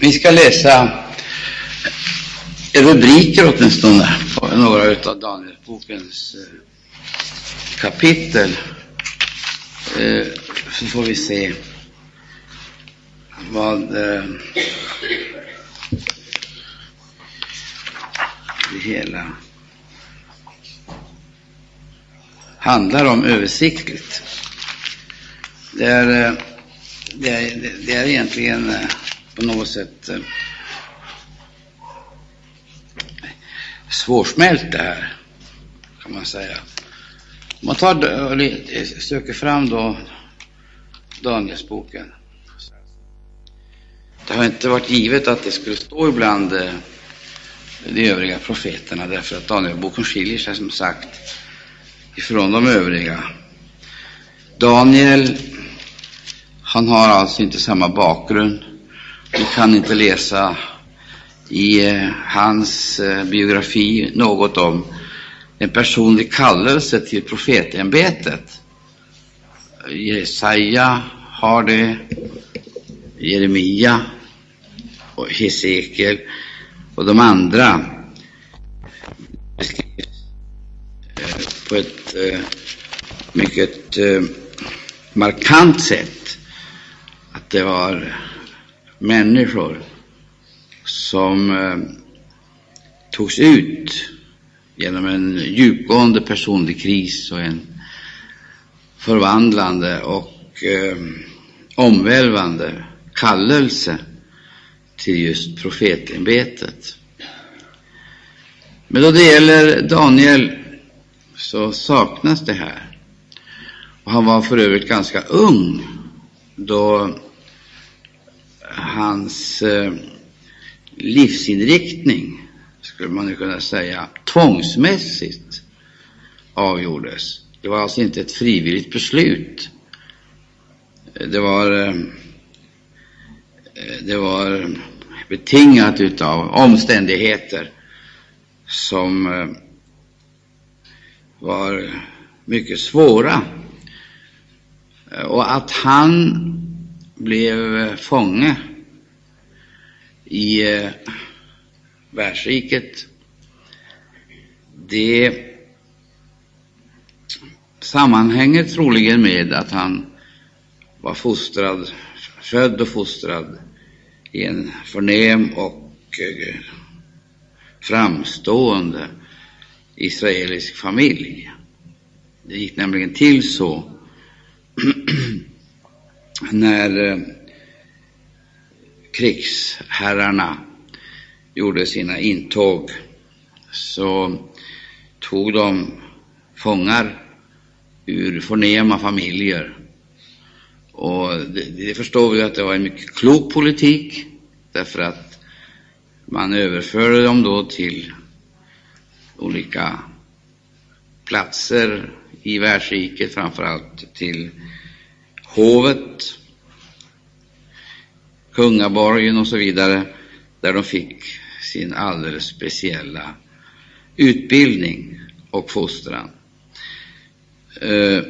Vi ska läsa rubriker åtminstone på några av Danielbokens eh, kapitel. Eh, så får vi se vad eh, det hela handlar om översiktligt. Det är, det är, det är egentligen på något sätt eh, svårsmält det här, kan man säga. Om man tar, eh, söker fram då Danielsboken. Det har inte varit givet att det skulle stå ibland eh, de övriga profeterna därför att Danielboken skiljer sig som sagt ifrån de övriga. Daniel, han har alltså inte samma bakgrund. Vi kan inte läsa i eh, hans eh, biografi något om en personlig kallelse till profetämbetet. Jesaja har det, Jeremia och Hesekiel och de andra beskrivs eh, på ett mycket markant sätt att det var människor som eh, togs ut genom en djupgående personlig kris och en förvandlande och eh, omvälvande kallelse till just profetämbetet. Men då det gäller Daniel så saknas det här. Och han var för övrigt ganska ung då hans eh, livsinriktning, skulle man ju kunna säga, tvångsmässigt avgjordes. Det var alltså inte ett frivilligt beslut. Det var, eh, det var betingat utav omständigheter som eh, var mycket svåra. Och att han blev eh, fånge i eh, världsriket, det sammanhänger troligen med att han var fostrad, född och fostrad i en förnäm och eh, framstående israelisk familj. Det gick nämligen till så när eh, krigsherrarna gjorde sina intåg så tog de fångar ur förnäma familjer. Och det, det förstår vi att det var en mycket klok politik därför att man överförde dem då till olika platser i världsriket, framförallt till hovet kungaborgen och så vidare, där de fick sin alldeles speciella utbildning och fostran. Eh,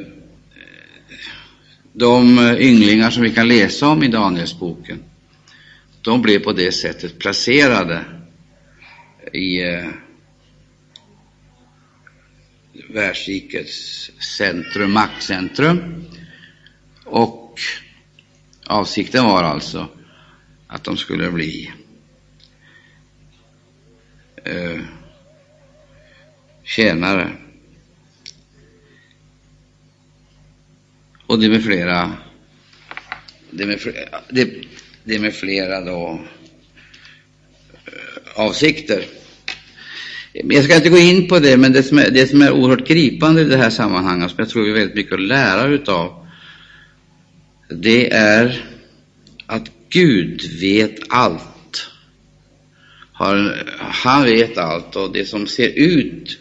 de ynglingar som vi kan läsa om i Danielsboken, de blev på det sättet placerade i eh, världsrikets centrum, maktcentrum. Och avsikten var alltså att de skulle bli eh, tjänare. Och det med flera, det med flera, det, det med flera då, eh, avsikter. Jag ska inte gå in på det, men det som, är, det som är oerhört gripande i det här sammanhanget, som jag tror vi har väldigt mycket att lära utav, det är att Gud vet allt. Han vet allt och det som ser ut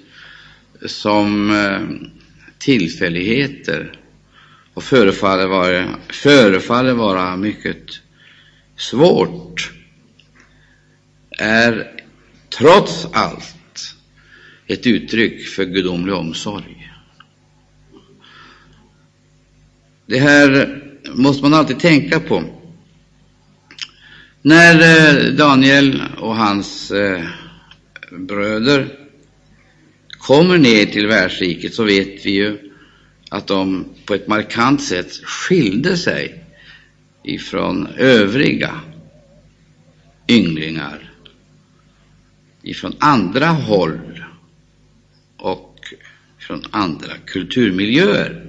som eh, tillfälligheter och förefaller vara, förefaller vara mycket svårt är trots allt ett uttryck för gudomlig omsorg. Det här måste man alltid tänka på När eh, Daniel och hans eh, bröder kommer ner till världsriket så vet vi ju att de på ett markant sätt skilde sig ifrån övriga ynglingar ifrån andra håll och från andra kulturmiljöer.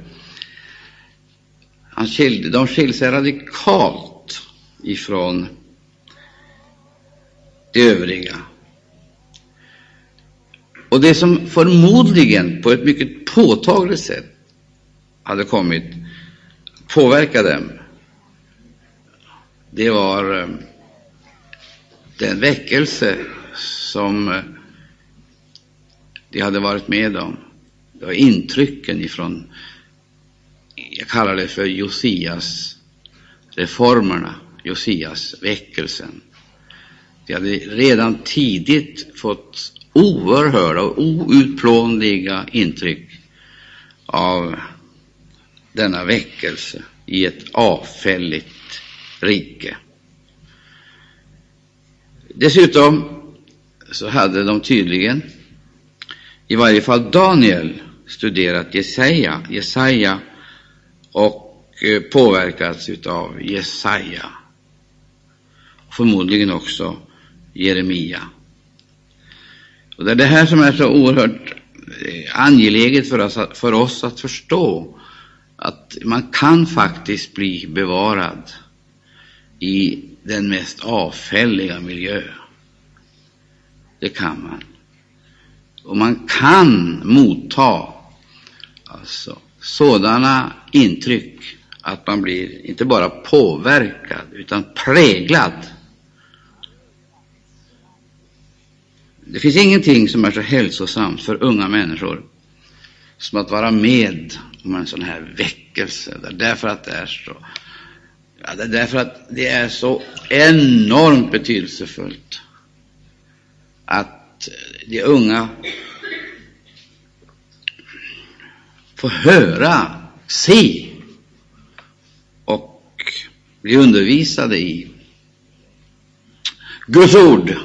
Han skilde, de skilde sig radikalt ifrån de övriga. Och det som förmodligen på ett mycket påtagligt sätt hade kommit påverka dem, det var eh, den väckelse som eh, de hade varit med om. Det var intrycken ifrån, jag kallar det för Josias reformerna, Josias väckelsen. De hade redan tidigt fått oerhörda och outplånliga intryck av denna väckelse i ett avfälligt rike. Dessutom så hade de tydligen, i varje fall Daniel, studerat Jesaja, Jesaja och eh, påverkats av Jesaja. Förmodligen också Jeremia. Och det är det här som är så oerhört eh, angeläget för oss, för oss att förstå att man kan faktiskt bli bevarad i den mest avfälliga miljö. Det kan man. Och man kan motta alltså, sådana intryck att man blir inte bara påverkad utan präglad. Det finns ingenting som är så hälsosamt för unga människor som att vara med om en sån här väckelse, därför att det är så Ja, det är därför att det är så enormt betydelsefullt att de unga få höra, se och bli undervisade i Guds ord.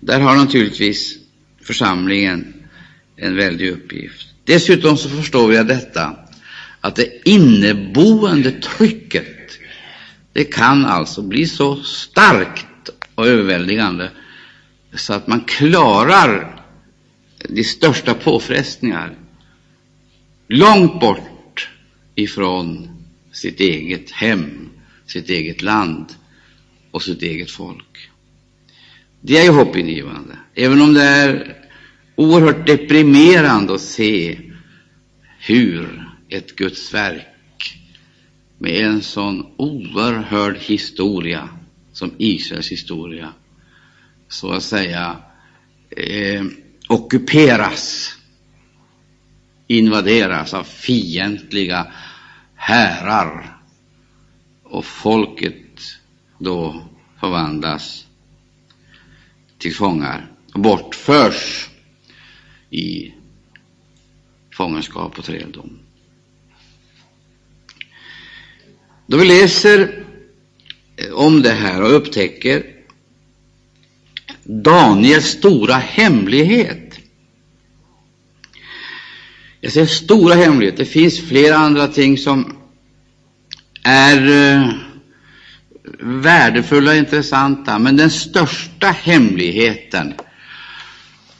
Där har naturligtvis församlingen en väldig uppgift. Dessutom så förstår vi detta att det inneboende trycket, det kan alltså bli så starkt och överväldigande så att man klarar de största påfrestningar långt bort ifrån sitt eget hem, sitt eget land och sitt eget folk. Det är ju hoppingivande, även om det är oerhört deprimerande att se hur ett Guds verk med en sån oerhörd historia som Israels historia så att säga eh, ockuperas, invaderas av fientliga härar och folket då förvandlas till fångar och bortförs i fångenskap och träldom. Då vi läser om det här och upptäcker Daniels stora hemlighet. Jag säger stora hemlighet. Det finns flera andra ting som är eh, värdefulla och intressanta, men den största hemligheten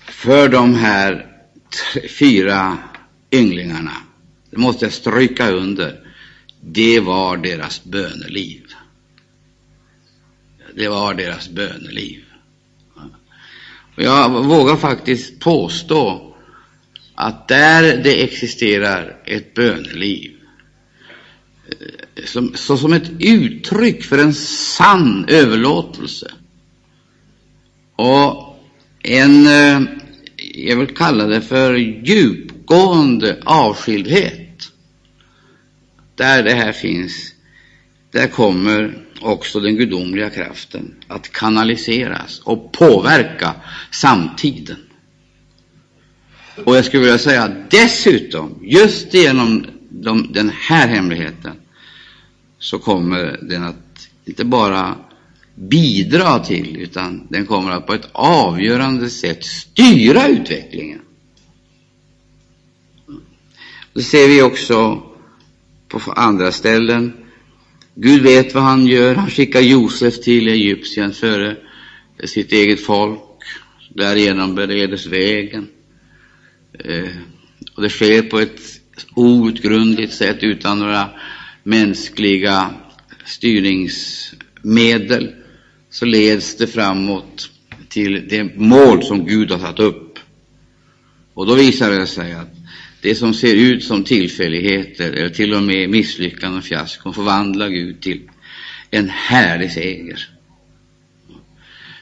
för de här fyra ynglingarna, det måste jag stryka under, det var deras böneliv. Det var deras böneliv. Och jag vågar faktiskt påstå att där det existerar ett böneliv, eh, som, som ett uttryck för en sann överlåtelse och en, eh, jag vill kalla det för djupgående avskildhet, där det här finns, där kommer också den gudomliga kraften att kanaliseras och påverka samtiden. Och jag skulle vilja säga dessutom, just genom de, den här hemligheten, så kommer den att inte bara bidra till, utan den kommer att på ett avgörande sätt styra utvecklingen. Det ser vi också på andra ställen. Gud vet vad han gör. Han skickar Josef till Egypten före sitt eget folk. Därigenom beredes vägen. Eh, och det sker på ett outgrundligt sätt utan några mänskliga styrningsmedel. Så leds det framåt till det mål som Gud har satt upp. Och då visar det sig att det som ser ut som tillfälligheter eller till och med misslyckanden och fiaskon förvandlar Gud till en härlig seger.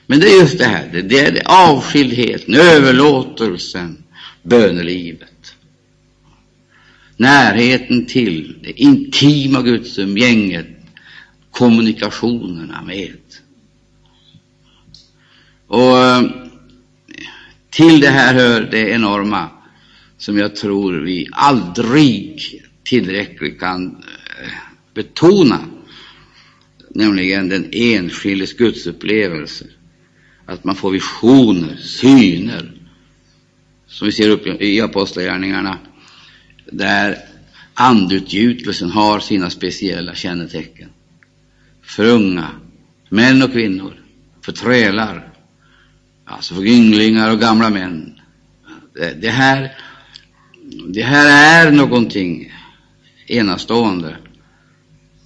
Men det är just det här, det är avskildheten, överlåtelsen, bönelivet. Närheten till det intima gudsumgänget, kommunikationerna med. Och eh, till det här hör det enorma som jag tror vi aldrig tillräckligt kan eh, betona, nämligen den enskildes gudsupplevelse. Att man får visioner, syner, som vi ser upp i Apostlagärningarna, där andutgjutelsen har sina speciella kännetecken. För unga, män och kvinnor, för trälar, alltså för ynglingar och gamla män. Det, det här det här är någonting enastående.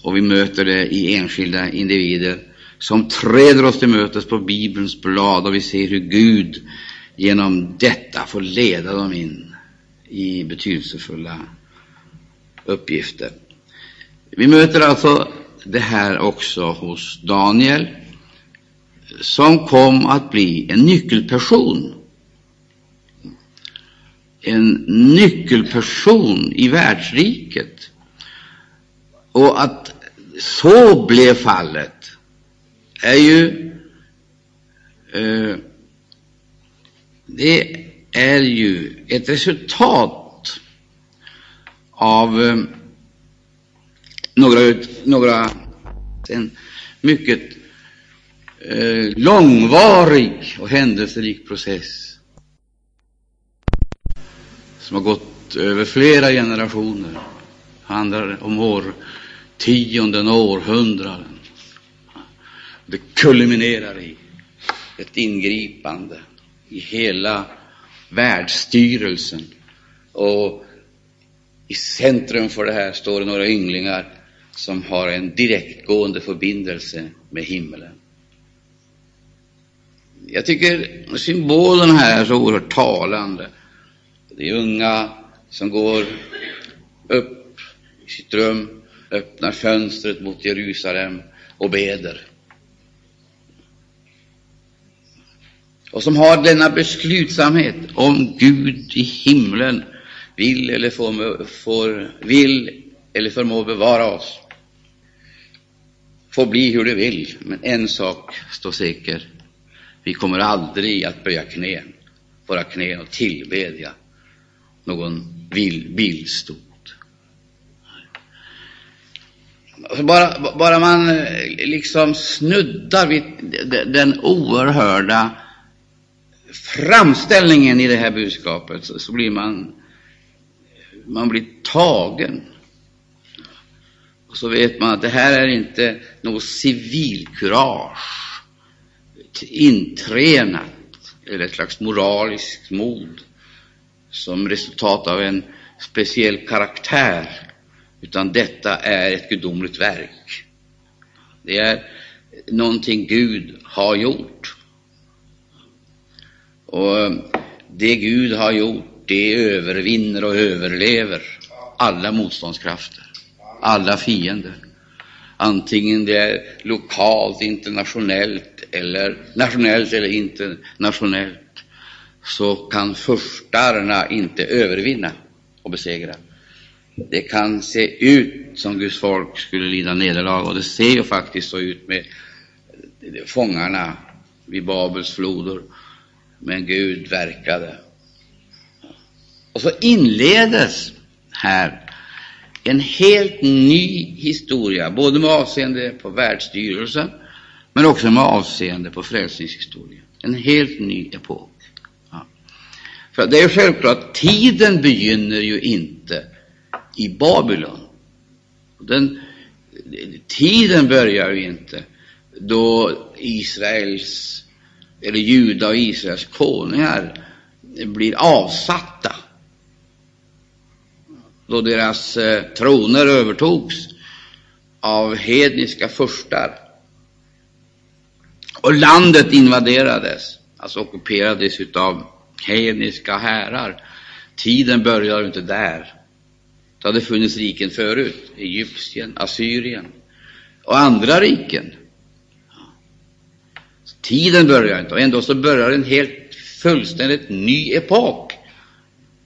Och vi möter det i enskilda individer som träder oss till mötes på Bibelns blad och vi ser hur Gud genom detta får leda dem in i betydelsefulla uppgifter. Vi möter alltså det här också hos Daniel som kom att bli en nyckelperson en nyckelperson i världsriket. Och att så blev fallet är ju eh, det är ju ett resultat av eh, några, några en mycket eh, långvarig och händelserik process som har gått över flera generationer. Det handlar om årtionden, och århundraden. Det kulminerar i ett ingripande i hela världsstyrelsen. Och i centrum för det här står några ynglingar som har en direktgående förbindelse med himlen. Jag tycker symbolen här är så oerhört talande. De unga som går upp i sitt rum, öppnar fönstret mot Jerusalem och beder. Och som har denna beslutsamhet om Gud i himlen vill eller får, får, vill eller förmår bevara oss. Får bli hur det vill, men en sak står säker. Vi kommer aldrig att böja knän, våra knän och tillbedja någon bildstod. Alltså, bara, bara man eh, liksom snuddar vid den oerhörda framställningen i det här budskapet så, så blir man, man blir tagen. Och så vet man att det här är inte något civilkurage, intränat eller ett slags moraliskt mod som resultat av en speciell karaktär, utan detta är ett gudomligt verk. Det är någonting Gud har gjort. Och eh, det Gud har gjort, det övervinner och överlever alla motståndskrafter, alla fiender. Antingen det är lokalt, internationellt eller nationellt eller internationellt så kan förstarna inte övervinna och besegra. Det kan se ut som Guds folk skulle lida nederlag, och det ser ju faktiskt så ut med fångarna vid Babels floder. Men Gud verkade. Och så inledes här en helt ny historia, både med avseende på världsstyrelsen men också med avseende på frälsningshistorien. En helt ny epok. För det är självklart, tiden begynner ju inte i Babylon. Den, tiden börjar ju inte då Israels, eller Juda och Israels konungar blir avsatta. Då deras eh, troner övertogs av hedniska furstar. Och landet invaderades, alltså ockuperades av hedniska härar. Tiden börjar inte där. Det hade funnits riken förut, Egypten, Assyrien och andra riken. Tiden börjar inte, och ändå så börjar en helt fullständigt ny epok.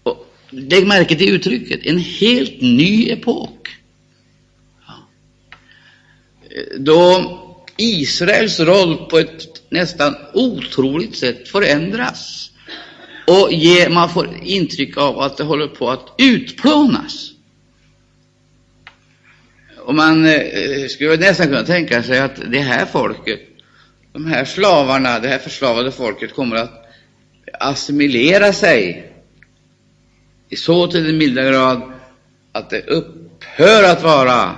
Och lägg märke till uttrycket, en helt ny epok. Då Israels roll på ett nästan otroligt sätt förändras och ge, man får intryck av att det håller på att utplånas. Och man eh, skulle nästan kunna tänka sig att det här folket, de här slavarna, det här förslavade folket kommer att assimilera sig i så till den milda grad att det upphör att vara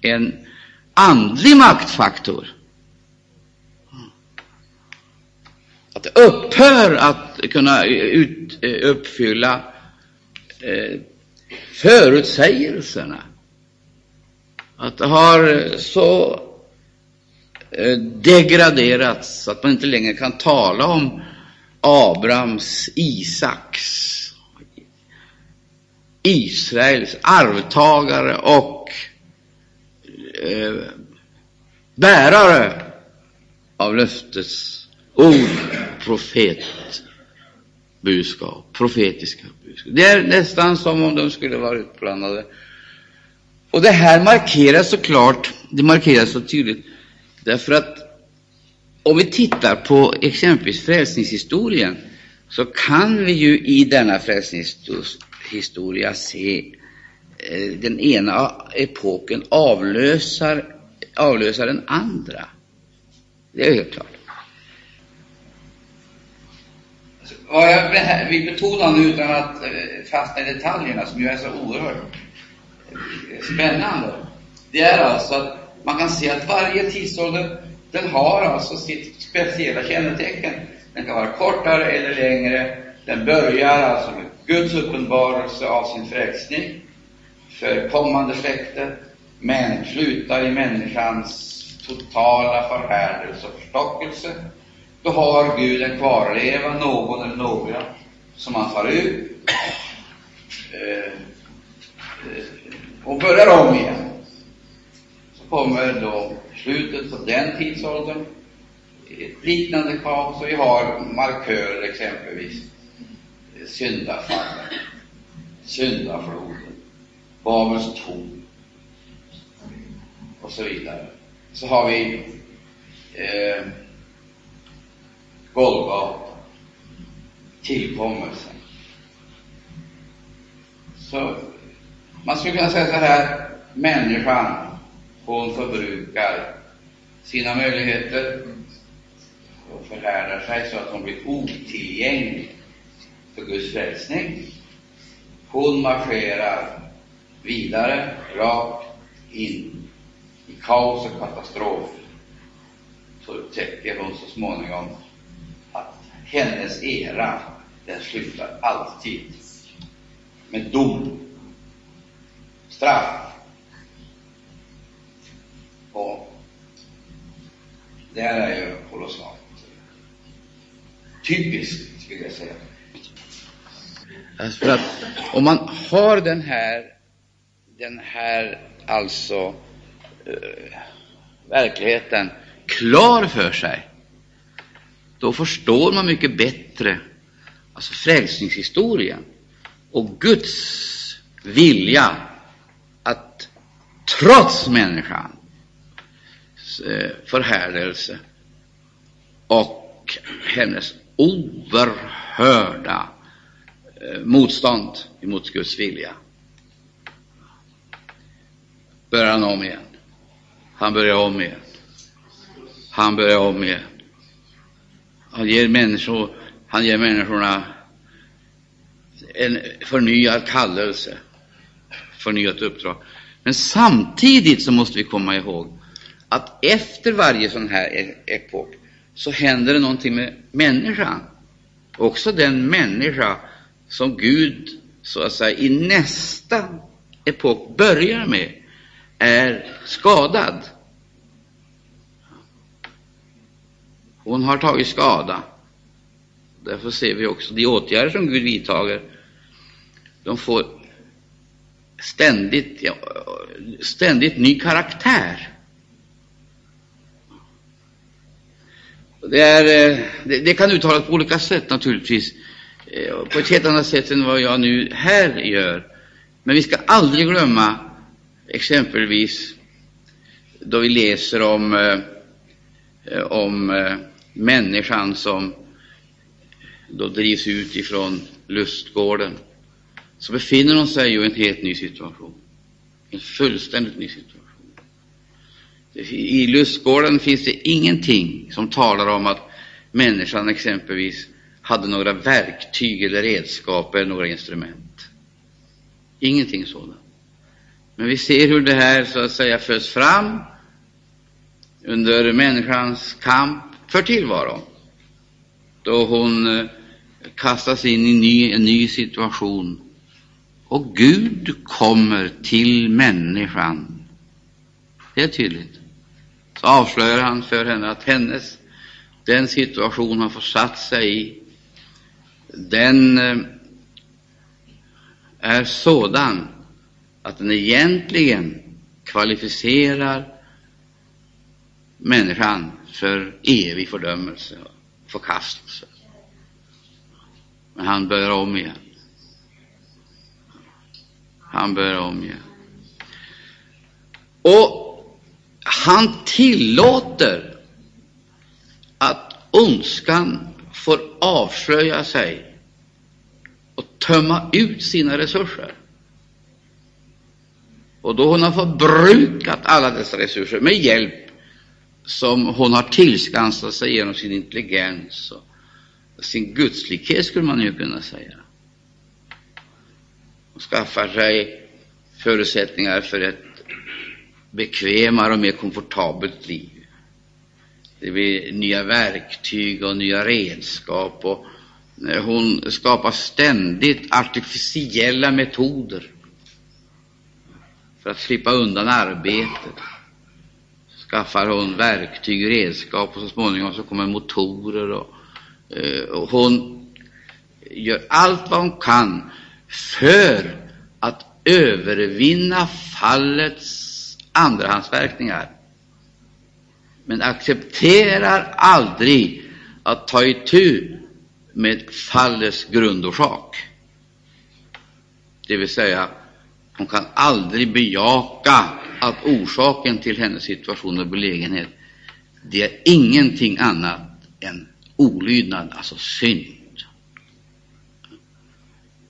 en andlig maktfaktor. Att det upphör att kunna ut, eh, uppfylla eh, förutsägelserna. Att det har så eh, degraderats att man inte längre kan tala om Abrams, Isaks, Israels arvtagare och eh, bärare av löftets ord, profetbudskap, profetiska budskap. Det är nästan som om de skulle vara utblandade. Och det här markeras så klart, det markeras så tydligt, därför att om vi tittar på exempelvis frälsningshistorien så kan vi ju i denna frälsningshistoria se eh, den ena epoken avlösar, avlösar den andra. Det är helt klart. Vad jag vill betona nu, utan att eh, fastna i detaljerna, som ju är så oerhört eh, spännande, det är alltså att man kan se att varje tidsålder den har alltså sitt speciella kännetecken. Den kan vara kortare eller längre. Den börjar alltså med Guds uppenbarelse av sin frälsning för kommande släkte, men slutar i människans totala förhärdelse och förstockelse. Då har Gud en kvarleva, någon eller några, som han tar ut. Eh, eh, och börjar om igen. Så kommer då slutet på den tidsåldern, ett liknande kaos, och vi har markörer exempelvis, syndafallet, syndafloden, Babels torn. Och så vidare. Så har vi eh, Golgata, tillkommelsen. Så man skulle kunna säga så här, människan hon förbrukar sina möjligheter och förhärdar sig så att hon blir otillgänglig för Guds frälsning. Hon marscherar vidare, rakt in i kaos och katastrof. Så upptäcker hon så småningom hennes era, den slutar alltid med dom, straff och det här är ju kolossalt typiskt, skulle jag säga. Alltså för att om man har den här, den här alltså eh, verkligheten klar för sig, då förstår man mycket bättre alltså frälsningshistorien och Guds vilja att trots människan eh, förhärdelse och hennes oerhörda eh, motstånd emot Guds vilja. börjar han om igen. Han börjar om igen. Han börjar om igen. Han ger, människor, han ger människorna en förnyad kallelse, förnyat uppdrag. Men samtidigt så måste vi komma ihåg att efter varje sån här e-, epok så händer det någonting med människan. Också den människa som Gud så att säga i nästa epok börjar med är skadad. Hon har tagit skada. Därför ser vi också de åtgärder som Gud vidtager. De får ständigt, ja, ständigt ny karaktär. Det, är, eh, det, det, kan uttalas på olika sätt naturligtvis, eh, på ett helt annat sätt än vad jag nu här gör. Men vi ska aldrig glömma exempelvis då vi läser om, eh, om människan som då drivs ut ifrån lustgården, så befinner hon sig ju i en helt ny situation. En fullständigt ny situation. I lustgården finns det ingenting som talar om att människan exempelvis hade några verktyg eller redskap eller några instrument. Ingenting sådant. Men vi ser hur det här så att säga föds fram under människans kamp för tillvaron, då hon eh, kastas in i ny, en ny situation. Och Gud kommer till människan. Det är tydligt så avslöjar han för henne att hennes, den situation hon försatt sig i, den eh, är sådan att den egentligen kvalificerar människan för evig fördömelse och förkastelse. Men han börjar om igen. Han börjar om igen. Och han tillåter att ondskan får avslöja sig och tömma ut sina resurser. Och då hon har förbrukat alla dessa resurser med hjälp som hon har tillskansat sig genom sin intelligens och sin gudslikhet, skulle man ju kunna säga. Hon skaffar sig förutsättningar för ett bekvämare och mer komfortabelt liv. Det blir nya verktyg och nya redskap och eh, hon skapar ständigt artificiella metoder för att slippa undan arbetet. Skaffar hon verktyg, redskap och så småningom så kommer motorer och, eh, och hon gör allt vad hon kan för att övervinna fallets andrahandsverkningar, men accepterar aldrig att ta itu med fallets grundorsak. Det vill säga, hon kan aldrig bejaka att orsaken till hennes situation och belägenhet, det är ingenting annat än olydnad, alltså synd.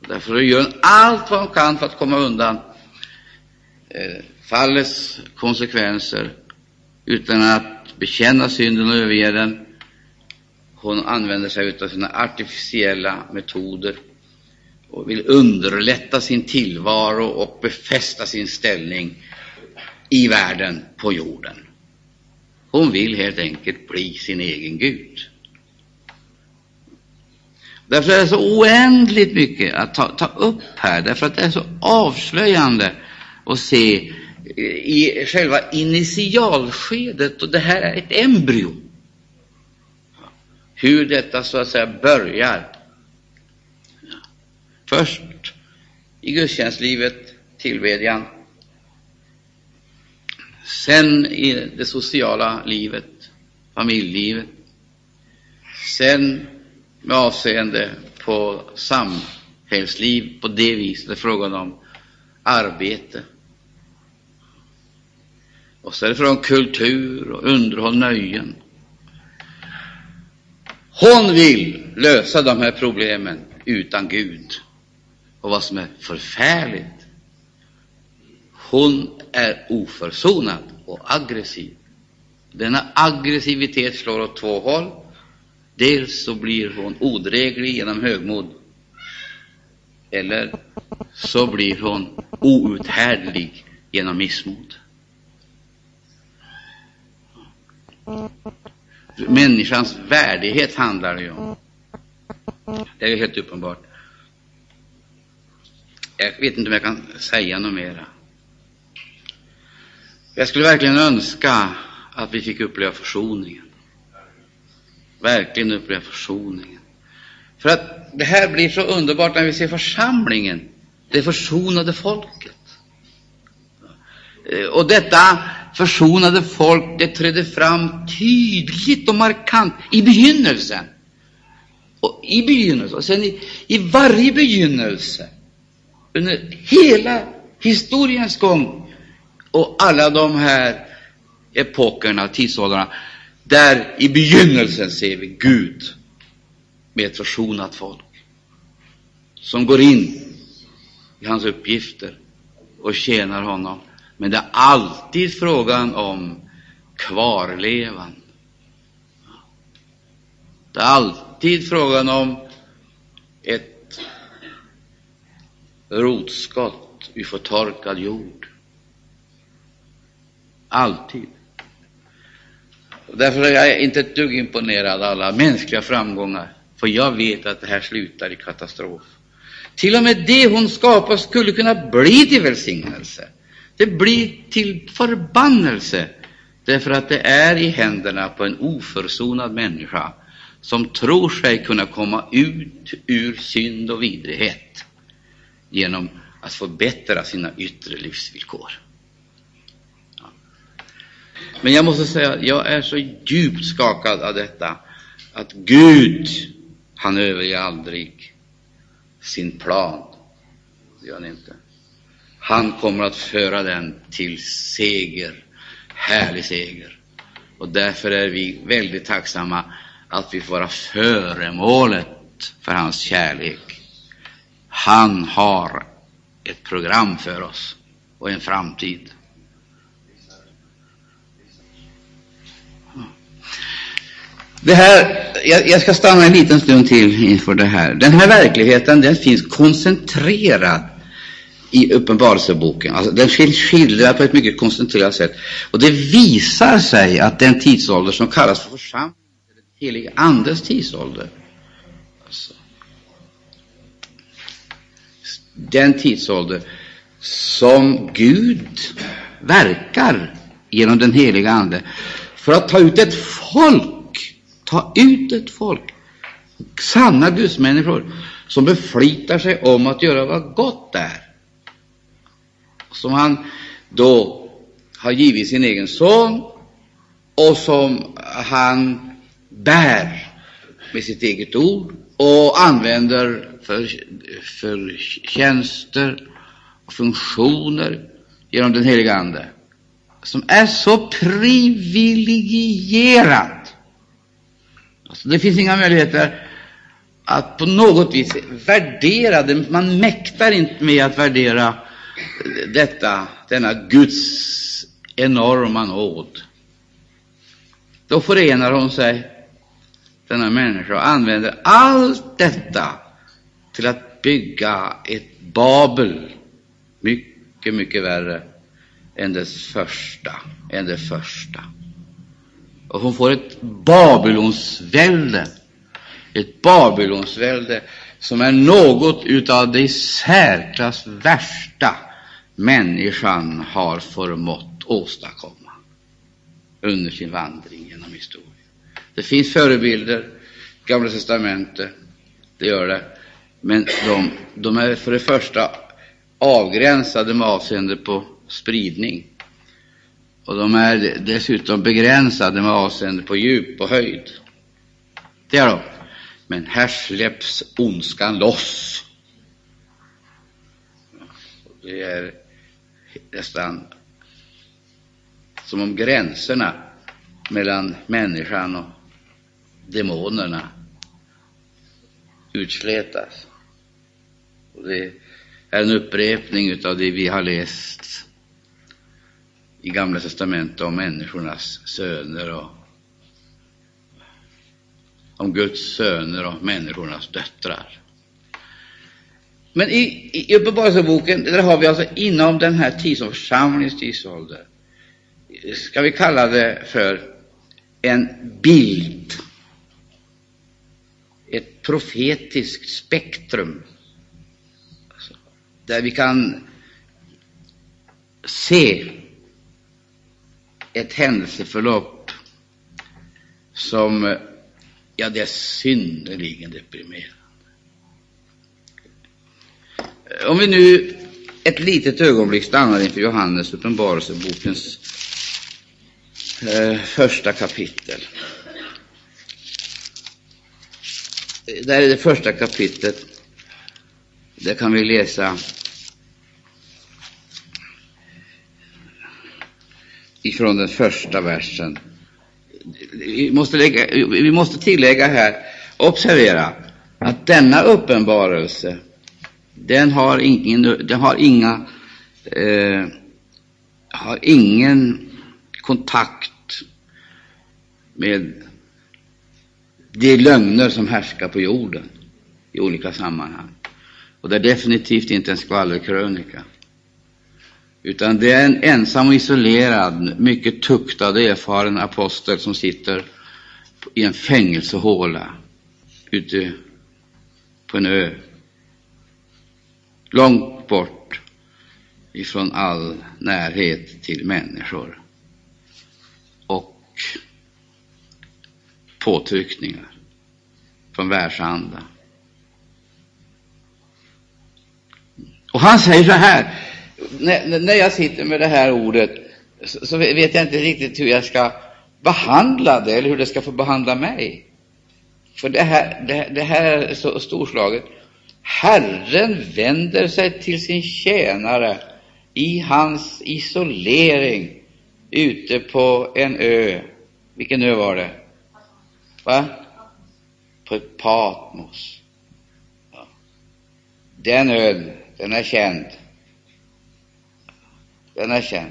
Därför gör hon allt vad hon kan för att komma undan eh, fallets konsekvenser utan att bekänna synden och överge den. Hon använder sig av sina artificiella metoder och vill underlätta sin tillvaro och befästa sin ställning i världen, på jorden. Hon vill helt enkelt bli sin egen Gud. Därför är det så oändligt mycket att ta, ta upp här, därför att det är så avslöjande att se eh, i själva initialskedet, och det här är ett embryo. Hur detta så att säga börjar. Först i gudstjänstlivet, tillbedjan. Sen i det sociala livet, familjelivet. Sen med avseende på samhällsliv på det viset, det är frågan om arbete, och så är det från kultur och underhåll, nöjen. Hon vill lösa de här problemen utan Gud. Och vad som är förfärligt, hon är oförsonad och aggressiv. Denna aggressivitet slår åt två håll. Dels så blir hon odräglig genom högmod, eller så blir hon outhärdlig genom missmod. Människans värdighet handlar det ju om. Det är helt uppenbart. Jag vet inte om jag kan säga något mera. Jag skulle verkligen önska att vi fick uppleva försoningen. Verkligen uppleva försoningen. För att det här blir så underbart när vi ser församlingen, det försonade folket. Eh, och detta försonade folk, det trädde fram tydligt och markant i begynnelsen. Och i begynnelsen, och sen i, i varje begynnelse, under hela historiens gång och alla de här epokerna, tidsåldrarna, där i begynnelsen ser vi Gud med ett försonat folk som går in i hans uppgifter och tjänar honom. Men det är alltid frågan om kvarlevan. Det är alltid frågan om ett rotskott i förtorkad jord. Alltid. Och därför är jag inte ett dugg imponerad av alla mänskliga framgångar, för jag vet att det här slutar i katastrof. Till och med det hon skapar skulle kunna bli till välsignelse. Det blir till förbannelse, därför att det är i händerna på en oförsonad människa som tror sig kunna komma ut ur synd och vidrighet genom att förbättra sina yttre livsvillkor. Men jag måste säga, jag är så djupt skakad av detta, att Gud, han överger aldrig sin plan. Det gör han inte. Han kommer att föra den till seger, härlig seger. Och därför är vi väldigt tacksamma att vi får vara föremålet för hans kärlek. Han har ett program för oss och en framtid. Det här, jag, jag, ska stanna en liten stund till inför det här. Den här verkligheten den finns koncentrerad i Uppenbarelseboken. Alltså, den skildras på ett mycket koncentrerat sätt. Och det visar sig att den tidsålder som kallas för församling, den helige Andes tidsålder, alltså, den tidsålder som Gud verkar genom den heliga Ande för att ta ut ett folk Ta ut ett folk, sanna gudsmänniskor, som beflitar sig om att göra vad gott är. Som han då har givit sin egen son och som han bär med sitt eget ord och använder för, för tjänster och funktioner genom den heliga Ande, som är så privilegierad Alltså, det finns inga möjligheter att på något vis värdera det. Man mäktar inte med att värdera detta, denna Guds enorma nåd. Då förenar hon sig, denna människa, och använder allt detta till att bygga ett Babel, mycket, mycket värre än dess första, än det första. Och hon får ett Babylonsvälde. Ett Babylonsvälde som är något utav det i särklass värsta människan har förmått åstadkomma under sin vandring genom historien. Det finns förebilder, Gamla testamentet, det gör det, men de, de är för det första avgränsade med avseende på spridning. Och de är dessutom begränsade med avseende på djup och höjd. Det är de. Men här släpps ondskan loss. Det är nästan som om gränserna mellan människan och demonerna utslätas. Och det är en upprepning av det vi har läst i Gamla testamentet om människornas söner och om Guds söner och människornas döttrar. Men i, i Uppenbarelseboken, där har vi alltså inom den här tidsåldern, församlingens tidsålder, ska vi kalla det för en bild, ett profetiskt spektrum, alltså, där vi kan se ett händelseförlopp som eh, ja, det är synnerligen deprimerande. Eh, om vi nu ett litet ögonblick stannar inför Johannes uppenbarelsebokens eh, första kapitel. Eh, där är det första kapitlet. Där kan vi läsa ifrån den första versen. Vi måste, lägga, vi måste tillägga här, observera, att denna uppenbarelse, den har, ingen, den har inga, eh, har ingen kontakt med de lögner som härskar på jorden i olika sammanhang. Och det är definitivt inte en skvallerkrönika. Utan det är en ensam och isolerad, mycket tuktad och erfaren apostel som sitter i en fängelsehåla ute på en ö, långt bort ifrån all närhet till människor och påtryckningar från världsanda. Och han säger så här, när, när jag sitter med det här ordet så, så, vet jag inte riktigt hur jag ska behandla det eller hur det ska få behandla mig. För det här, det, det här är så storslaget. Herren vänder sig till sin tjänare i hans isolering ute på en ö. Vilken ö var det? Va? På Patmos. Den ön, den är känd. Den är känd.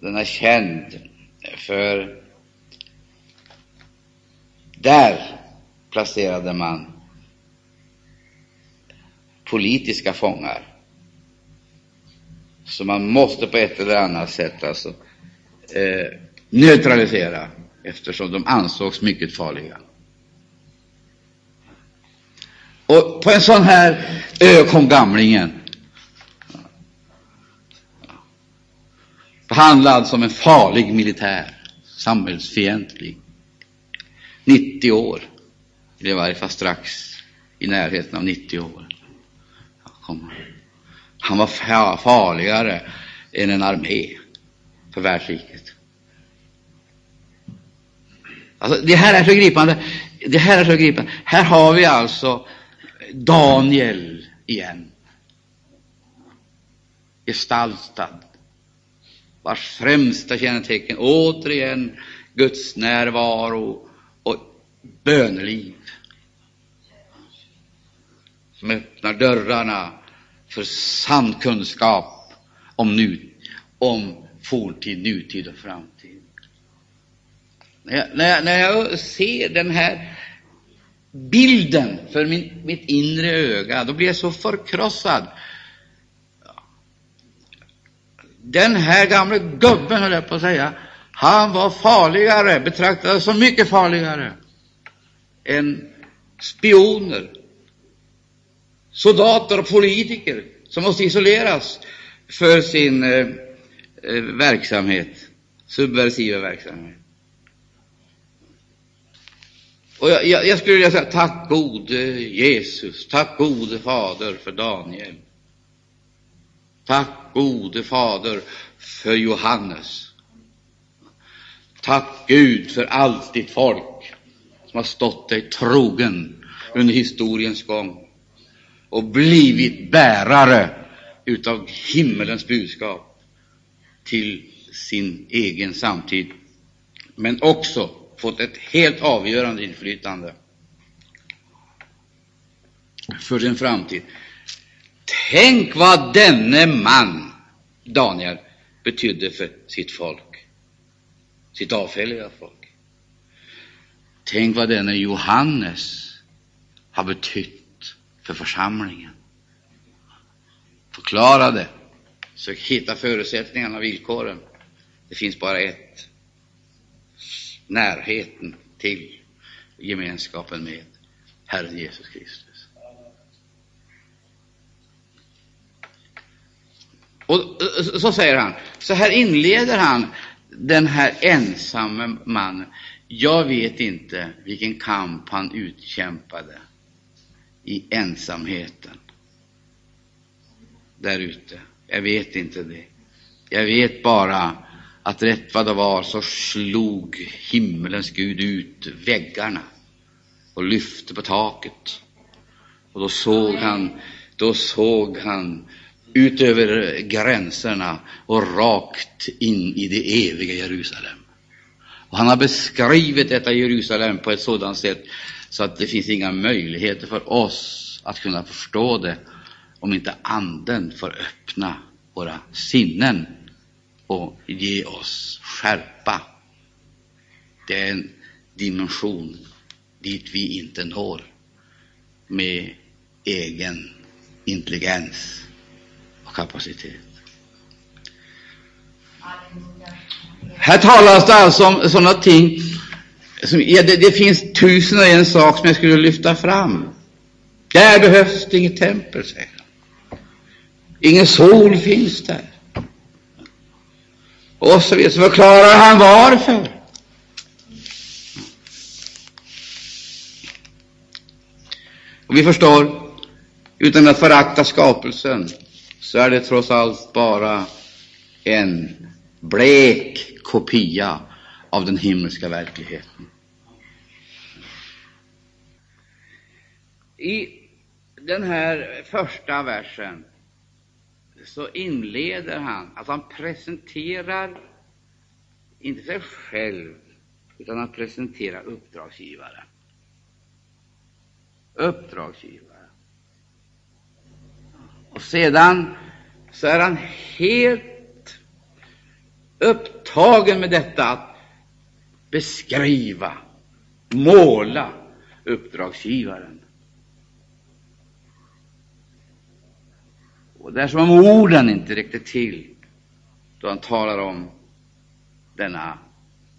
Den är känd för där placerade man politiska fångar. Så man måste på ett eller annat sätt alltså, eh, neutralisera eftersom de ansågs mycket farliga. Och på en sån här ö kom gamlingen behandlad som en farlig militär, samhällsfientlig. 90 år, eller i varje fall strax i närheten av 90 år. Han var farligare än en armé för världsriket. Alltså, det här är så gripande. Det här är så gripande. Här har vi alltså Daniel igen. Gestaltad vars främsta kännetecken återigen Guds närvaro och böneliv som öppnar dörrarna för sann kunskap om, nu, om forntid, nutid och framtid. När jag, när jag, när jag ser den här bilden för min, mitt inre öga, då blir jag så förkrossad den här gamle gubben, höll jag på att säga, han var farligare, betraktades som mycket farligare än spioner, soldater och politiker som måste isoleras för sin eh, eh verksamhet, subversiva verksamhet. Och jag, jag, jag, skulle vilja säga tack gode Jesus, tack gode Fader för Daniel. Tack gode Fader för Johannes. Tack Gud för allt ditt folk som har stått dig trogen under historiens gång och blivit bärare utav himmelens budskap till sin egen samtid, men också fått ett helt avgörande inflytande för sin framtid. Tänk vad denne man, Daniel, betydde för sitt folk, sitt avfälliga folk. Tänk vad denne Johannes har betytt för församlingen. Förklara det. Sök hitta förutsättningarna och villkoren. Det finns bara ett. Närheten till gemenskapen med Herren Jesus Kristus. Och eh, så säger han, så här inleder han den här ensamme mannen. Jag vet inte vilken kamp han utkämpade i ensamheten där ute. Jag vet inte det. Jag vet bara att rätt vad det var så slog himmelens Gud ut väggarna och lyfte på taket. Och då såg han, då såg han ut över gränserna och rakt in i det eviga Jerusalem. Och han har beskrivit detta Jerusalem på ett sådant sätt så att det finns inga möjligheter för oss att kunna förstå det om inte Anden får öppna våra sinnen och ge oss skärpa. Det är en dimension dit vi inte når med egen intelligens kapacitet. Här talas det alltså om sådana ting som, ja, det, det, finns tusen och en sak som jag skulle lyfta fram. Där behövs det inget tempel, säger han. Ingen sol finns där. Och så vidare. Så förklarar han varför. Och vi förstår, utan att förakta skapelsen, så är det trots allt bara en blek kopia av den himmelska verkligheten. I den här första versen så inleder han, att han presenterar inte sig själv, utan han presenterar uppdragsgivaren. Uppdragsgivaren. Och sedan så är han helt upptagen med detta att beskriva, måla uppdragsgivaren. Och det är som om orden inte räckte till då han talar om denna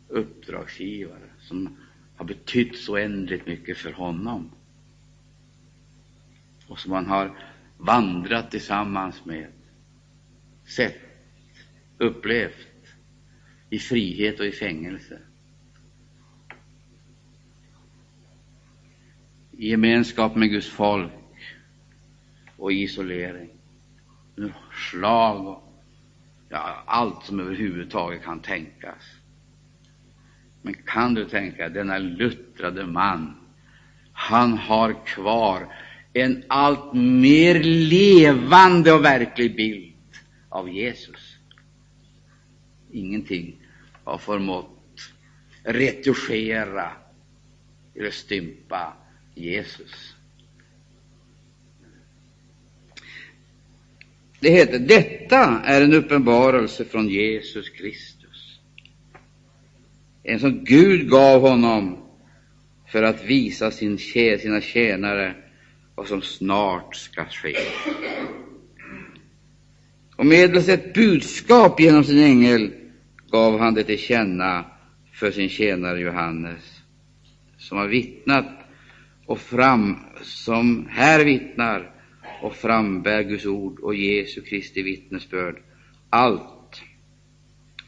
uppdragsgivare som har betytt så oändligt mycket för honom och som han har vandrat tillsammans med, sett, upplevt i frihet och i fängelse. I gemenskap med Guds folk och i isolering slag och ja, allt som överhuvudtaget kan tänkas. Men kan du tänka, denna luttrade man, han har kvar en allt mer levande och verklig bild av Jesus. Ingenting har förmått retuschera eller stympa Jesus. Det heter detta är en uppenbarelse från Jesus Kristus, en som Gud gav honom för att visa sin, sina tjänare vad som snart ska ske. Och medelst ett budskap genom sin ängel gav han det till känna för sin tjänare Johannes, som har vittnat och fram, som här vittnar och frambär Guds ord och Jesu Kristi vittnesbörd, allt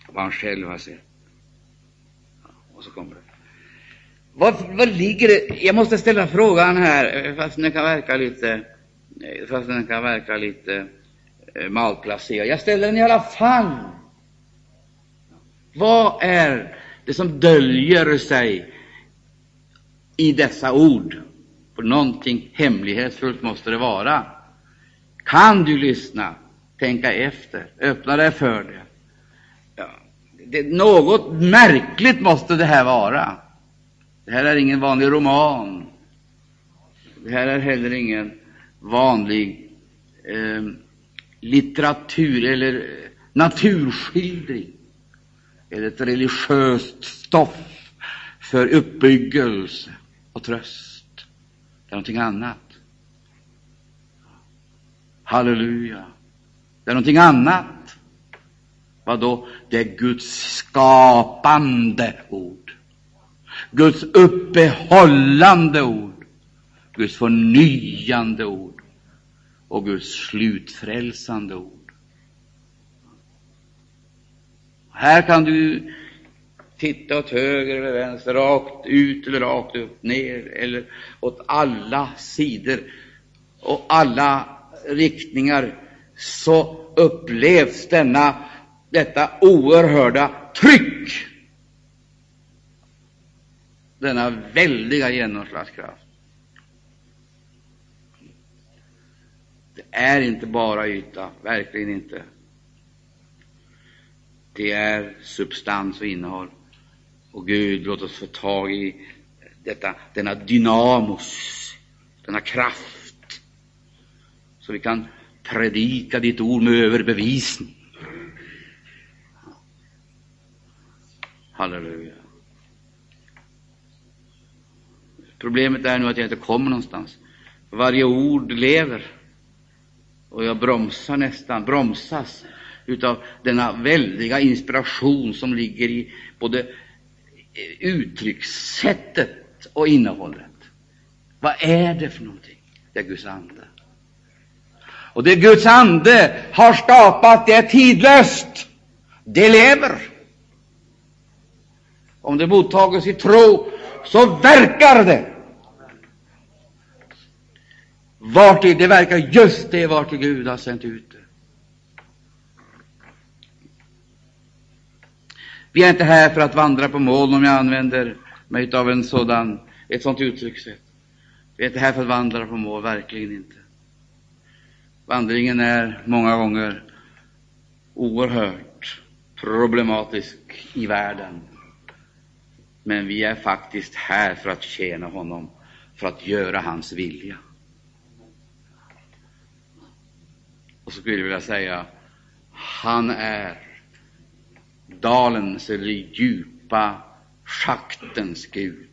vad han själv har sett. Och så kommer det. Vad, vad ligger det? Jag måste ställa frågan här, eh, fast den kan verka lite, eh, fast den kan verka lite eh, malplacerad. Jag ställer den i alla fall. Vad är det som döljer sig i dessa ord? För någonting hemlighetsfullt måste det vara. Kan du lyssna, tänka efter, öppna dig för det? Ja, det något märkligt måste det här vara. Det här är ingen vanlig roman. Det här är heller ingen vanlig eh, litteratur eller eh, naturskildring eller ett religiöst stoff för uppbyggelse och tröst. Det är någonting annat. Halleluja. Det är någonting annat. Vad då? Det är Guds skapande ord. Guds uppehållande ord. Guds förnyande ord och Guds slutfrälsande ord. Här kan du titta åt höger eller vänster, rakt ut eller rakt upp, ner eller åt alla sidor och alla riktningar, så upplevs denna, detta oerhörda tryck, denna väldiga genomslagskraft. Det är inte bara yta, verkligen inte. Det är substans och innehåll. Och Gud, låt oss få tag i detta, denna dynamos, denna kraft, så vi kan predika ditt ord med överbevisning. Halleluja. Problemet är nu att jag inte kommer någonstans. Varje ord lever. Och jag bromsar nästan, bromsas utav denna väldiga inspiration som ligger i både uttryckssättet och innehållet. Vad är det för någonting? Det är Guds ande. Och det Guds ande har skapat, det är tidlöst. Det lever. Om det mottages i tro, så verkar det. Vart det verkar just det vart Gud har sänt ut det. Vi är inte här för att vandra på moln, om jag använder mig av en sådan, ett sådant uttryckssätt. Vi är inte här för att vandra på moln, verkligen inte. Vandringen är många gånger oerhört problematisk i världen. Men vi är faktiskt här för att tjäna honom, för att göra hans vilja. Och så skulle jag vilja säga, han är dalens eller djupa schaktens Gud,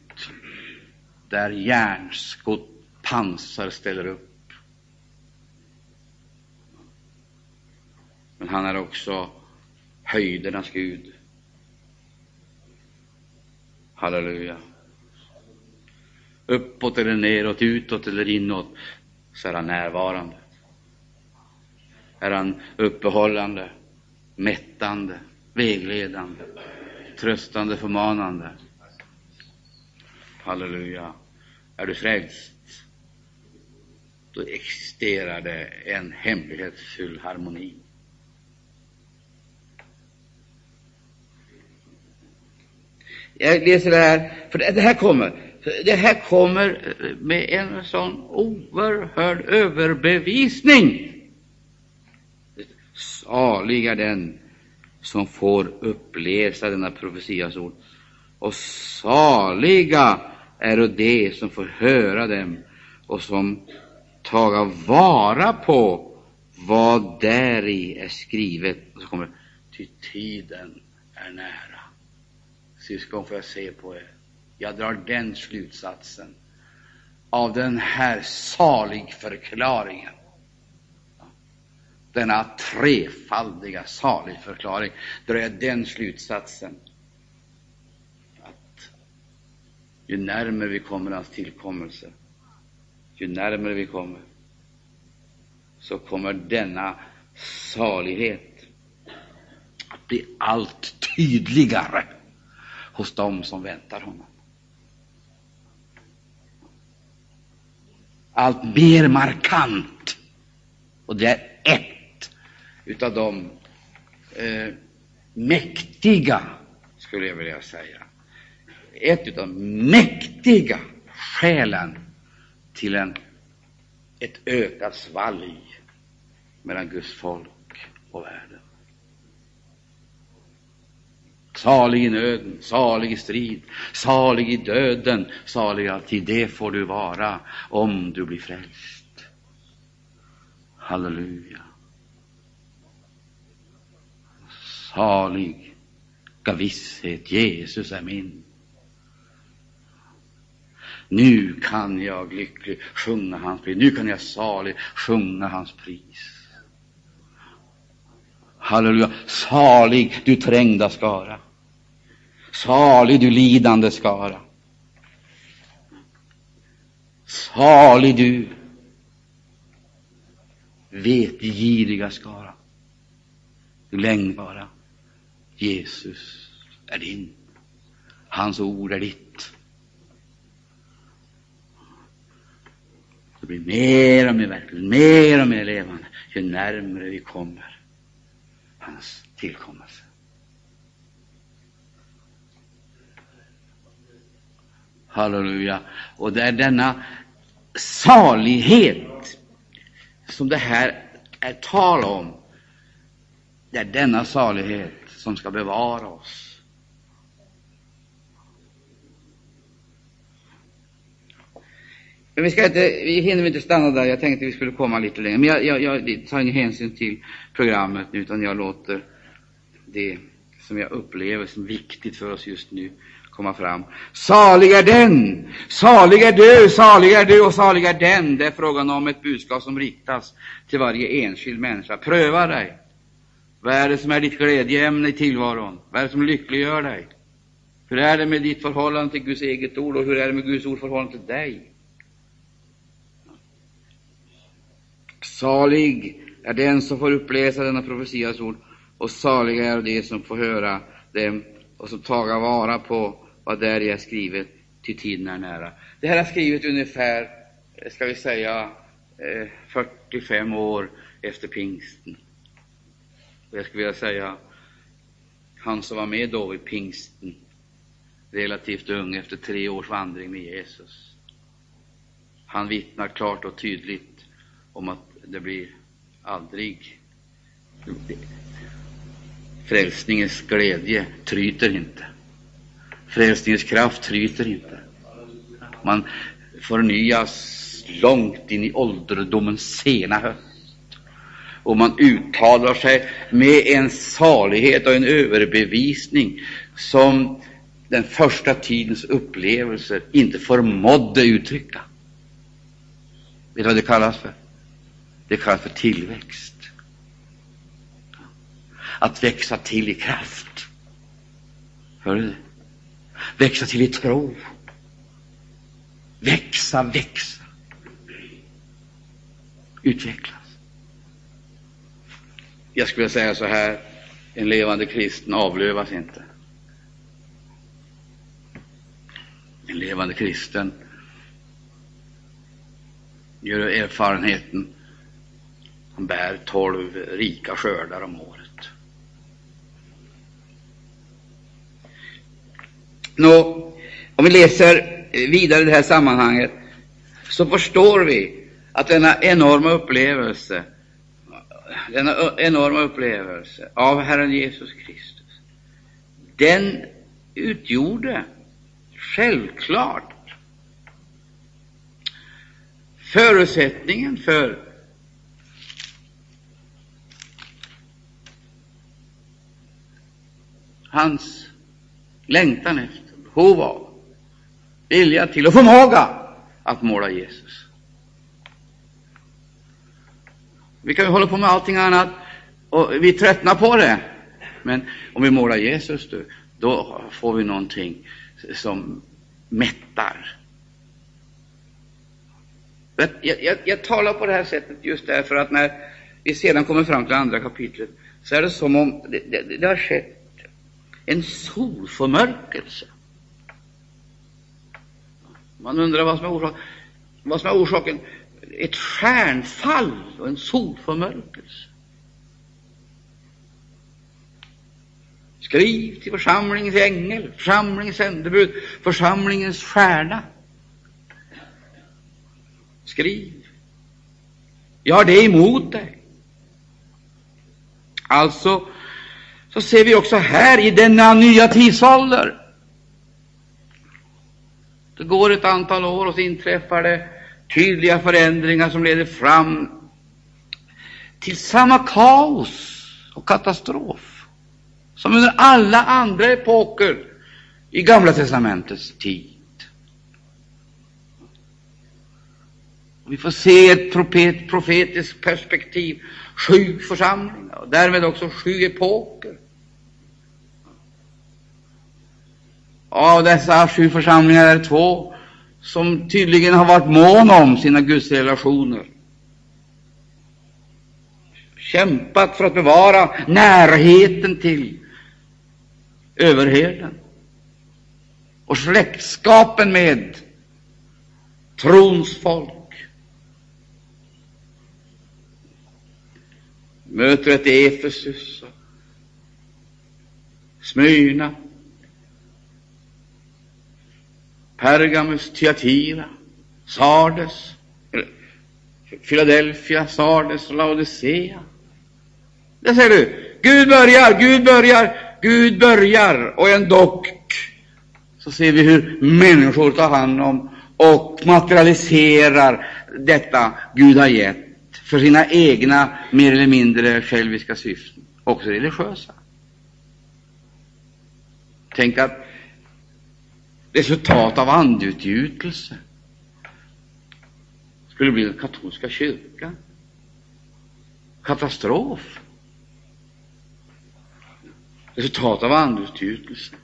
där järnskott pansar ställer upp. Men han är också höjdernas Gud. Halleluja. Uppåt eller neråt, utåt eller inåt, så är han närvarande. Är han uppehållande, mättande, vägledande, tröstande, förmanande. Halleluja. Är du frälst, då existerar det en hemlighetsfull harmoni. Jag läser det här, för det här kommer, det här kommer eh, med en sån oerhörd överbevisning. Salig är den som får uppläsa denna profetias ord. Och saliga är de som får höra dem och som taga vara på vad däri är skrivet. Och så kommer ty tiden är nära. Syskon, får jag se på er. Jag drar den slutsatsen av den här saligförklaringen. Denna trefaldiga saligförklaring drar jag den slutsatsen att ju närmare vi kommer hans tillkommelse, ju närmare vi kommer, så kommer denna salighet att bli allt tydligare hos dem som väntar honom. Allt mer markant. Och det är ett utav de eh, mäktiga, skulle jag vilja säga, ett utav mäktiga skälen till en, ett ökat svalg mellan Guds folk och världen. Salig i nöden, salig i strid, salig i döden, salig alltid. Det får du vara om du blir frälst. Halleluja. Salig visshet, Jesus är min. Nu kan jag lycklig sjunga hans pris. Nu kan jag salig sjunga hans pris. Halleluja. Salig du trängda skara. Salig du lidande skara. Salig du vetgiriga skara. Du längbara. Jesus är din. Hans ord är ditt. Det blir mer och mer verkligt, mer och mer levande ju närmare vi kommer hans tillkommelse. Halleluja. Och det är denna salighet som det här är tal om. Det är denna salighet som ska bevara oss. Men vi, ska inte, vi hinner inte stanna där. Jag tänkte vi skulle komma lite längre. Men jag, jag, jag tar ingen hänsyn till programmet utan jag låter det som jag upplever som viktigt för oss just nu komma fram. Salig är den, salig är du, salig är du och salig är den. Det är frågan om ett budskap som riktas till varje enskild människa. Pröva dig. Vad är det som är ditt glädjeämne i tillvaron? Vad är det som lyckliggör dig? Hur är det med ditt förhållande till Guds eget ord och hur är det med Guds ord förhållande till dig? Salig är den som får uppläsa denna profetias ord och saliga är de som får höra dem och som taga vara på vad där är skrivet, till tiden är nära. Det här är skrivet ungefär, ska vi säga, eh, 45 år efter pingsten. Och jag skulle vilja säga, han som var med då vid pingsten, relativt ung efter tre års vandring med Jesus, han vittnar klart och tydligt om att det blir aldrig Frälsningens glädje tryter inte. Frälsningens kraft tryter inte. Man förnyas långt in i ålderdomens sena höst. Och man uttalar sig med en salighet och en överbevisning som den första tidens upplevelser inte förmådde uttrycka. Vet du vad det kallas för? Det kallas för tillväxt. Att växa till i kraft. Hör du det? Växa till i tro. Växa, växa. Utvecklas. Jag skulle säga så här, en levande kristen avlövas inte. En levande kristen gör erfarenheten han bär tolv rika skördar om året. Nå, om vi läser eh, vidare i det här sammanhanget så förstår vi att denna enorma upplevelse, denna enorma upplevelse av Herren Jesus Kristus, den utgjorde självklart förutsättningen för hans längtan efter, behov av, vilja till och förmåga att måla Jesus. Vi kan ju hålla på med allting annat och vi tröttnar på det. Men om vi målar Jesus, då, då får vi någonting som mättar. Jag, jag, jag, talar på det här sättet just därför att när vi sedan kommer fram till andra kapitlet så är det som om det, det, det har skett en solförmörkelse. Man undrar vad som är orsaken. Vad som är orsaken. Ett stjärnfall och en solförmörkelse. Skriv till församlingens ängel, församlingens sändebud, församlingens stjärna. Skriv. Jag har det emot dig. Alltså, så ser vi också här i denna nya tidsålder. Det går ett antal år och så inträffar det tydliga förändringar som leder fram till samma kaos och katastrof. som under alla andra epoker i Gamla testamentets tid. Vi får se ett profet, profetiskt perspektiv, sju församlingar och därmed också sju epoker. Av dessa sju församlingar är det två som tydligen har varit mån om sina gudsrelationer. Kämpat för att bevara närheten till överherden och släktskapen med trons folk. Möter ett Efesus, Smyrna, Pergamus, Tyatira, Sardes, Philadelphia, Sardes och Laodicea. Där ser du, Gud börjar, Gud börjar, Gud börjar, och ändock så ser vi hur människor tar hand om och materialiserar detta Gud har gett för sina egna mer eller mindre själviska syften, också religiösa. Tänk att resultat av andeutgjutelse skulle bli den katolska kyrkan. Katastrof. Resultat av andeutgjutelsen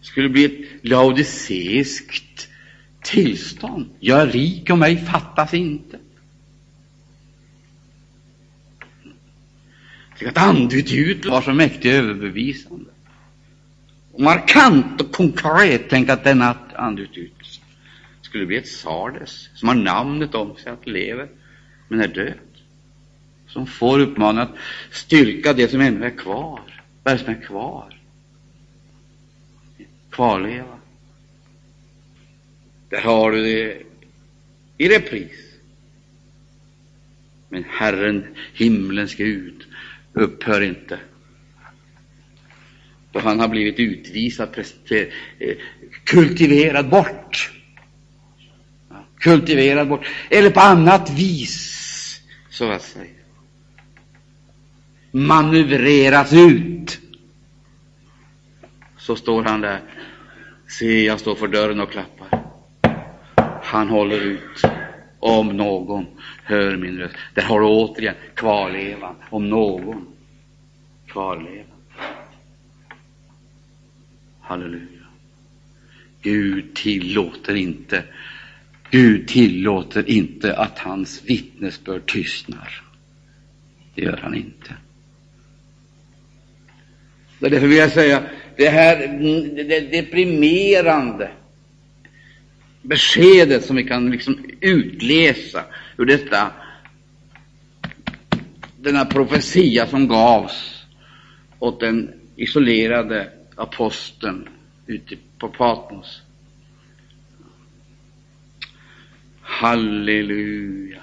skulle bli ett laodiceiskt tillstånd. Jag är rik och mig fattas inte. Tänk att andeutgjutelsen var så mäktig överbevisande markant och konkret tänk att denna andeutgjutelse skulle bli ett Sardes som har namnet om sig att lever, men är död. Som får uppmaningen att styrka det som ännu är kvar. Vad är det som är kvar? Kvarleva. Där har du det i repris. Men Herren, himlens Gud, upphör inte då han har blivit utvisad, eh, kultiverad bort. Kultiverad bort, eller på annat vis, så att säga. Manövreras ut. Så står han där. Se, jag står för dörren och klappar. Han håller ut. Om någon hör min röst. Där har du återigen kvarlevan. Om någon kvarlevan. Halleluja. Gud tillåter inte Gud tillåter inte att hans vittnesbörd tystnar. Det gör han inte. Därför vill jag säga, det här det deprimerande beskedet som vi kan liksom utläsa ur detta, denna profetia som gavs åt den isolerade aposteln ute på Patmos. Halleluja!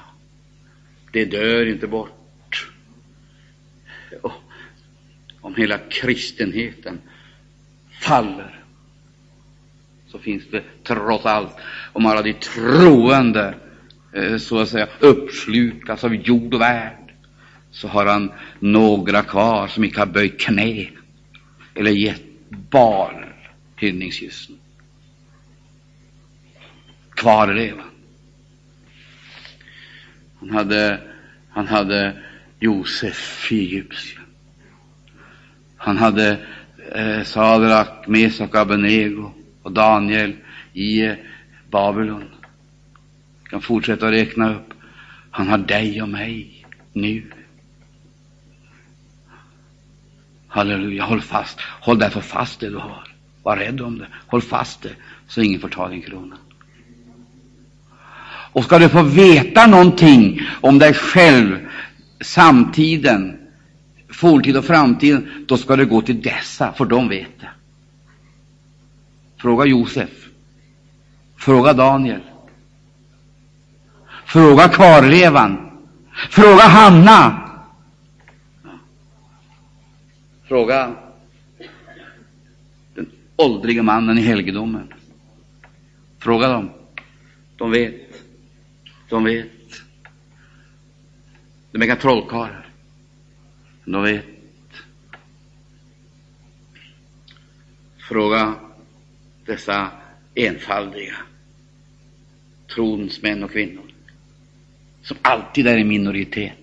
Det dör inte bort. Och om hela kristenheten faller, så finns det trots allt, om alla de troende eh, så att säga uppslukas av jord och värld, så har han några kvar som inte har böjt knä eller gett bar hyllningskyssen. Kvarleva. Han hade, han hade Josef i Egypten. Han hade eh, Sadrak, Mesak, Abenego och Daniel i eh, Babylon. Jag kan fortsätta att räkna upp. Han har dig och mig nu. Halleluja, håll fast. Håll därför fast det du har. Var rädd om det. Håll fast det, så ingen får ta din krona. Och ska du få veta någonting om dig själv, samtiden, forntid och framtiden, då ska du gå till dessa, för de vet det. Fråga Josef. Fråga Daniel. Fråga kvarlevan. Fråga Hanna. Fråga den åldrige mannen i helgedomen. Fråga dem. De vet. De vet. De är inga trollkarlar. De vet. Fråga dessa enfaldiga trons män och kvinnor, som alltid är i minoritet,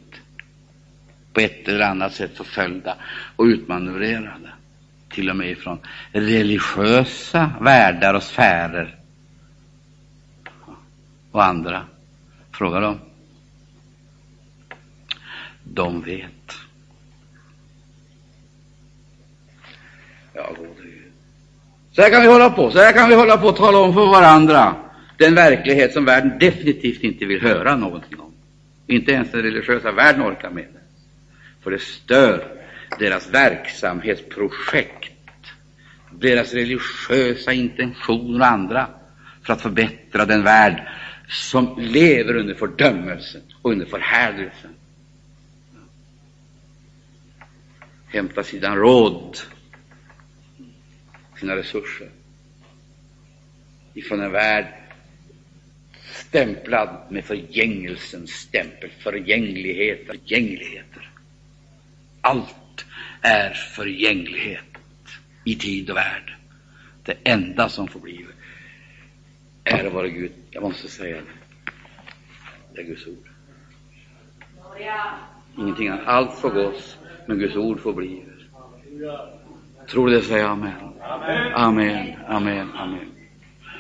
på ett eller annat sätt förföljda och utmanövrerade, till och med från religiösa världar och sfärer och andra. Fråga dem. De vet. Ja, gode Gud. Så här kan vi hålla på. Så här kan vi hålla på och tala om för varandra den verklighet som världen definitivt inte vill höra någonting om. Inte ens den religiösa världen orkar med det. För det stör deras verksamhetsprojekt, deras religiösa intentioner och andra för att förbättra den värld som lever under fördömelsen och under förhärdelsen. Hämta sina råd, sina resurser ifrån en värld stämplad med förgängelsens stämpel, förgänglighet, förgängligheter. Allt är förgänglighet i tid och värld. Det enda som får bli Ära vare Gud. Jag måste säga det. Det är Guds ord. Ingenting annat. Allt får gås, men Guds ord får bli. Tror du det? Säg amen. Amen, amen, amen.